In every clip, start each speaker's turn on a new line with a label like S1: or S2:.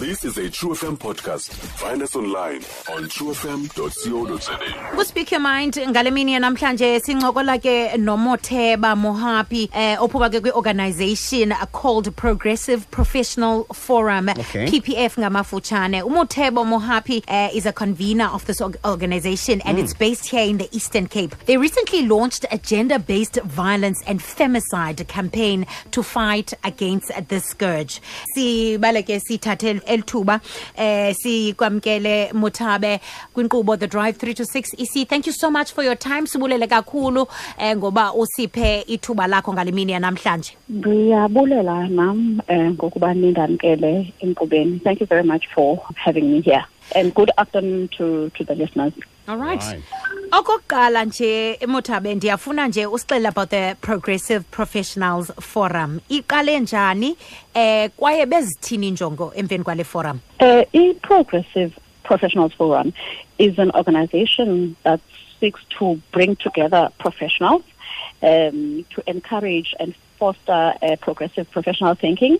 S1: This is a True FM podcast. Find us online on truefm.co.za.
S2: Ku-Speak Your Mind ngale mini namhlanje sincokola ke noMotheba Mohapi eh ophuma ke kwi-organization called Progressive Professional Forum
S3: Okay.
S2: PPF ngamafuchane uMotheba Mohapi uh, is a convener of this organization and it's based here in the Eastern Cape. They recently launched a gender-based violence and femicide campaign to fight against this scourge. Sibaleke sithathe elithuba eh sikwamkele muthabe kwinkqubo the drive 3 to 6 EC. Thank you so much for your time. Sibulele kakhulu eh ngoba usiphe ithuba lakho ngale mini yanamhlanje.
S4: Ndiyabulela nam eh, ngokuba nindamkele enkqubeni. Thank you very much for having me here. And good afternoon to, to the listeners.
S2: All right.
S3: Right.
S2: okokuqala nje Mothabe ndiyafuna nje usixele about the Progressive Professionals Forum iqale njani eh kwaye bezithini injongo emveni kwale forum
S4: Uh, E-Progressive Professionals Forum is an organization that seeks to bring together professionals um, to encourage and foster uh, progressive professional thinking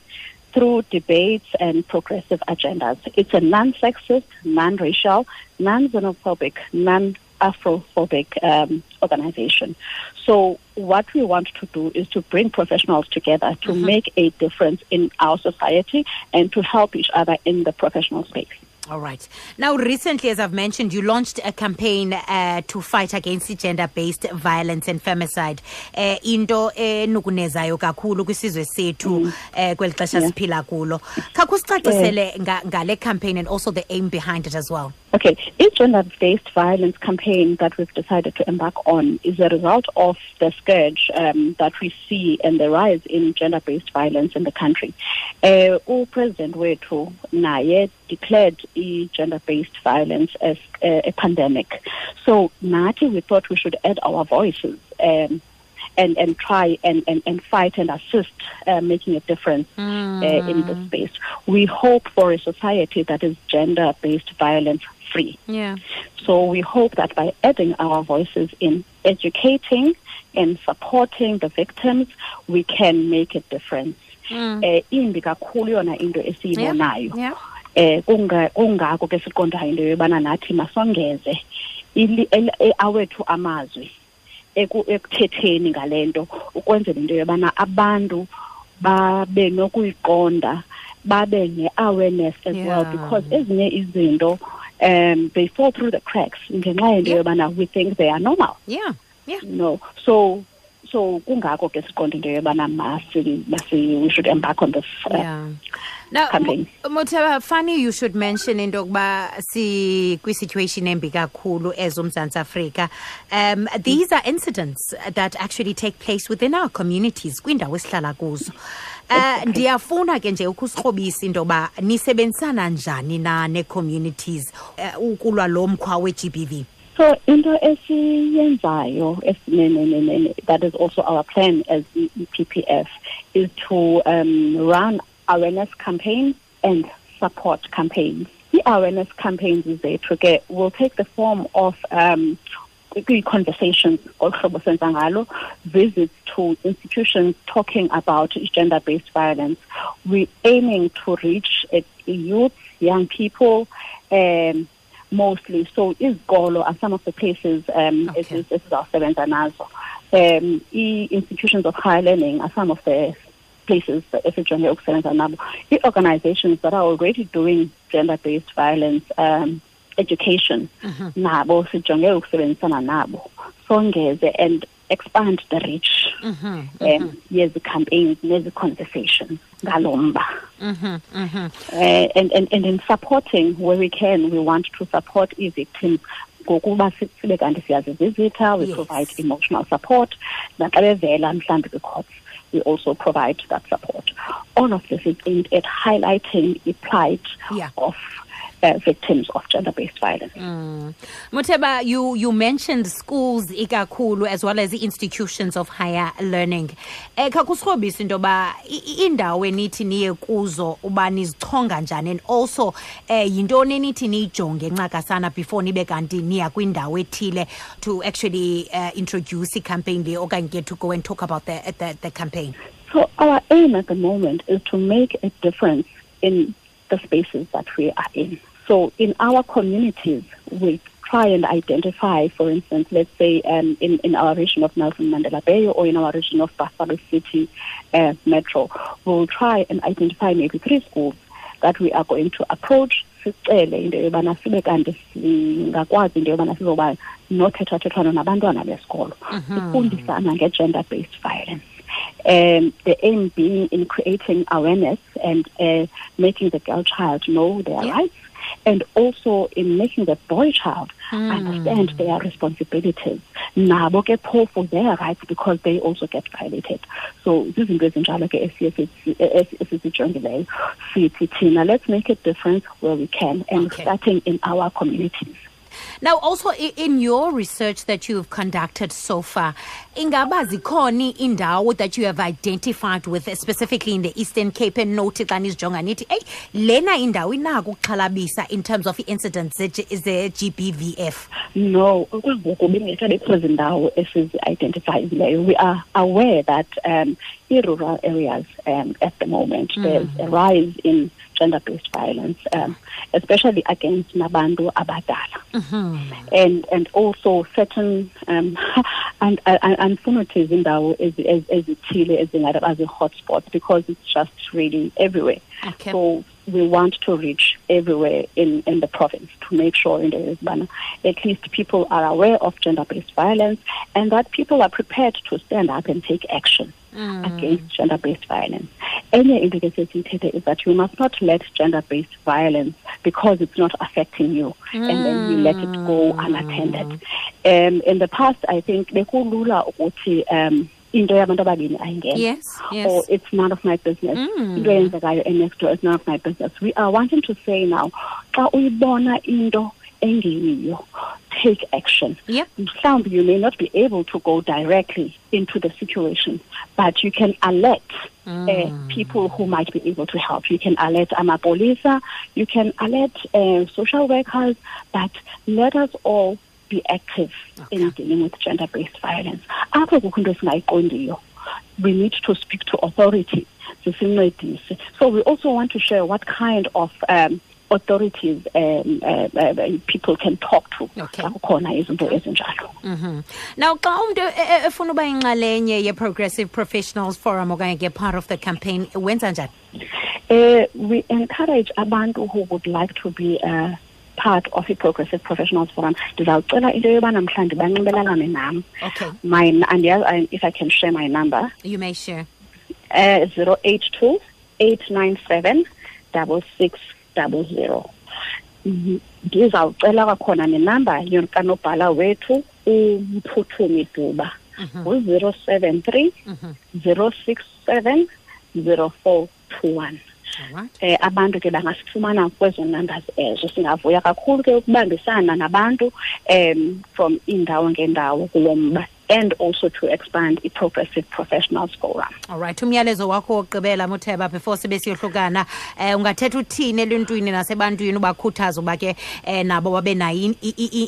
S4: through debates and progressive agendas. It's a non-sexist, non-racial, non-xenophobic, non-Afrophobic um, organization. So what we want to do is to bring professionals together to make a difference in our society and to help each other in the professional space.
S2: All right. Now, recently, as I've mentioned, you launched a campaign uh, to fight against gender-based violence and femicide. Uh, into enukunezayo kakhulu kwisizwe sethu eh kweli xesha siphila kulo. Khakho sicacisele nga- ngale campaign and also the aim behind it as well.
S4: Okay, each gender-based violence campaign that we've decided to embark on is a result of the scourge um, that we see and the rise in gender-based violence in the country. Uh, President Wetu naye declared gender-based violence as uh, a pandemic. So Nati, we thought we should add our voices. Um, and, and try and, and, and fight and assist uh, making a difference uh, in this space. We hope for a society that is gender based violence free.
S2: Yeah.
S4: So we hope that by adding our voices in educating and supporting the victims, we can make a difference. Eh, imbi kakhulu yona into esiyibonayo
S2: Yeah.
S4: Eh kunga- kungako ke siqondayo into yobana nathi masongeze ili- el- e- awethu amazwi eku- ekuthetheni ngale nto ukwenzela into yobana abantu babe nokuyiqonda babe ne-awareness as well
S2: Yeah.
S4: because ezinye izinto um they fall through the cracks ngenxa yento
S2: Yeah.
S4: yobana we think they are normal
S2: Yeah. Yeah.
S4: no so so kungako ke siqonde into yobana we should embark on this uh,
S2: Yeah. Now,
S4: campaign.
S2: Mo- funny you should mention into yokuba si kwi-situation embi kakhulu as uMzantsi Afrika. Um, these are incidents that actually take place within our communities, kwiindawo esihlala kuzo. Uh, ndiyafuna ke nje ukusirhobisa into yoba nisebenzisana njani na nee-communities uh, ukulwa lo mkhwa we-GBV.
S4: So into esiyenzayo that is also our plan as the EPPF is to um, run awareness campaigns and support campaigns. The awareness campaigns is there to get will take the form of um, conversations ngalo visits to institutions talking about gender-based violence. We're aiming to reach youth, young people, um, mostly. So izikolo are some of the places um,
S2: Okay.
S4: esizasebenza nazo. Um, i-institutions of higher learning are some of the places esijonge ukusebenza nabo. I-organizations that are already doing gender-based violence um, education nabo sijonge ukusebenzisana nabo songeze and expand the reach um, yezi campaigns nezi conversations ngalomba uh, and, and, and in supporting where we can, we want to support e-victims ngokuba si- sibe kanti siyazivizitha we
S2: Yes.
S4: provide emotional support naxa bevela mhlawumbi kwi-courts we also provide that support all of this is aimed at highlighting the plight
S2: Yeah.
S4: of uh, victims of gender-based violence
S2: Muteba, you, you mentioned schools ikakhulu as well as the institutions of higher learning. Eh khakusirhobisa into yoba indawo enithi niye kuzo uba nizichonga njani and also eh yintoni enithi niyijonge ncakasana before nibe kanti niya kwindawo ethile to actually uh, introduce i-campaign le okanye ke to go and talk about the, the, the campaign.
S4: So our aim at the moment is to make a difference in the spaces that we are in. So in our communities, we try and identify, for instance, let's say um, in, in our region of Nelson Mandela Bay or in our region of Buffalo City uh, Metro, we'll try and identify maybe three schools that we are going to approach sicele into yobana sibe kanti singakwazi into yobana sizoba nothethathethwano nabantwana besikolo. Sifundisana nge-gender based violence. Um, the aim being in creating awareness and uh, making the girl child know their
S2: Yeah.
S4: rights and also in making the boy child hmm. understand their responsibilities. Nabo ke for their rights because they also get violated. So zizinto ezinjalo ke esiye sizi- esi- esizijongileyo sithi thina let's make a difference where we can and
S2: Okay.
S4: starting in our communities
S2: Now, also in your research that you've conducted so far, ingaba zikhona indawo that you have identified with, specifically in the Eastern Cape and noted xa nizijonga nithi, lena indawo inako ukuxhalabisa in terms of incidents ze-GBVF.
S4: No, kungoku bengekabekho zindawo esizi-identifyileyo. We are aware that um, in rural areas um, at the moment there's a rise in gender-based violence, um, especially against nabantu abadala. And and also certain um, and and andifuna uthi izindawo ezi- ezi- ezithile ezingathi bazi-hotspots because it's just really everywhere.
S2: Okay.
S4: So we want to reach everywhere in, in the province to make sure in the Isbana, at least people are aware of gender-based violence and that people are prepared to stand up and take action against gender-based violence. Enye into ke is that you must not let gender-based violence because it's not affecting you and then you let it go unattended. Um, in the past, I think bekulula ukuthi um, into yabantu ababini ayingena.
S2: Yes, yes.
S4: or it's none of my business. Into eyenzekayo next door is none of my business. We are wanting to say now xa uyibona into engeyiyo take action.
S2: Yep.
S4: mhlawumbi you may not be able to go directly into the situation but you can alert uh, people who might be able to help. You can alert amapolisa you can alert uh, social workers but let us all be active in dealing with gender-based violence. Apho kukho into esingayiqondiyo we need to speak to authorities zisincedise. So we also want to share what kind of um, authorities um, uh, uh, people can talk to
S2: Okay.
S4: xa kukhona izinto ezinjalo.
S2: Now, xa umuntu efuna uba inxalenye ye-Progressive Professionals Forum okanye ke part of the campaign, wenza njani?
S4: Uh, we encourage abantu who would like to be uh, part of a progressive professionals forum. Ndizawucela into yobana mhlawumbi banxibelelane nam.
S2: Okay.
S4: my andiyazi I- if i can share my number.
S2: You may share.
S4: uh, 082 897 6600 Mhm. ndizawucela kwakhona nenamba yokanobhala wethu umphuthumi duba. Ngu-zero seven three zero six seven zero four two one Eh abantu ke bangasifumana kwezo numbers ezo singavuya kakhulu ke ukubambisana nabantu um from indawo ngendawo kulo mba and also to expand i-progressive professionals forum
S2: Alright, umyalezo wakho wokugqibela Mutheba before sibe siyohlukana um ungathetha uthini eluntwini nasebantwini ubakhuthaza uba ke um nabo babe nayo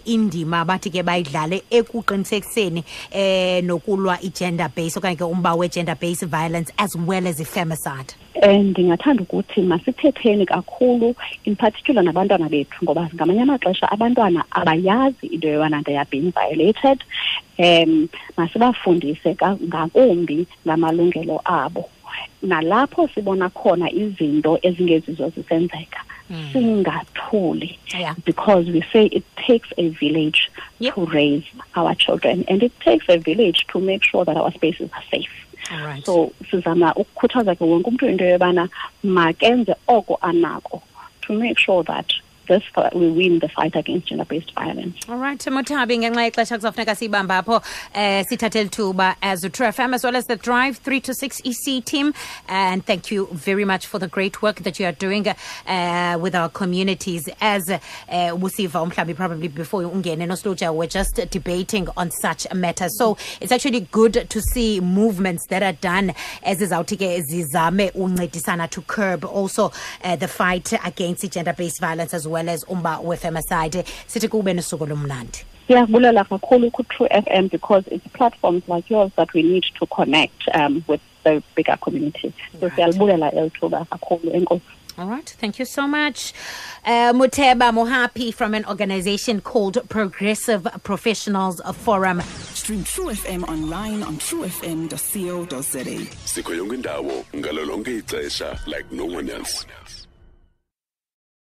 S2: indima bathi ke bayidlale ekuqinisekiseni um nokulwa i-gender base okanye ke umba we-gender base violence as well as i-femicide.
S4: ndingathanda ukuthi masithetheni kakhulu in particular nabantwana bethu ngoba ngamanye amaxesha abantwana abayazi into yobana they are being violated um masibafundise ngakumbi ngamalungelo abo nalapho sibona khona izinto ezingezizo zisenzeka singathuli
S2: Yeah.
S4: because we say it takes a village
S2: Yep.
S4: to raise our children and it takes a village to make sure that our spaces are safe
S2: Alright.
S4: so sizama ukukhuthaza ke wonke umuntu into yobana makenze oko anako to make sure that this we win the fight against gender-based violence.
S2: Alright, Muthabi ngenxa yexesha kuzafuneka siyibamba apho eh sithathe lithuba as True FM as well as the Drive 3 to 6 EC team. And thank you very much for the great work that you are doing uh, with our communities. As uh, Musiva probably before ungene noSluja we're just debating on such a matter so it's actually good to see movements that are done as izawuthi ke zizame uncedisana to curb also uh, the fight against gender based violence as well as umba wefemicide sithi kube nosuku lomnandi
S4: siyakubulela kakhulu ku-true fm because it's platforms like yours that we need to connect um, with the bigger community so
S2: Right.
S4: siyalibulela elithuba kakhulu enkosi
S2: All right, thank you so much. Uh, Muteba Mohapi from an organization called Progressive Professionals Forum.
S3: Stream True FM online on truefm.co.za.
S1: sikho yonke indawo ngalo ixesha like no one else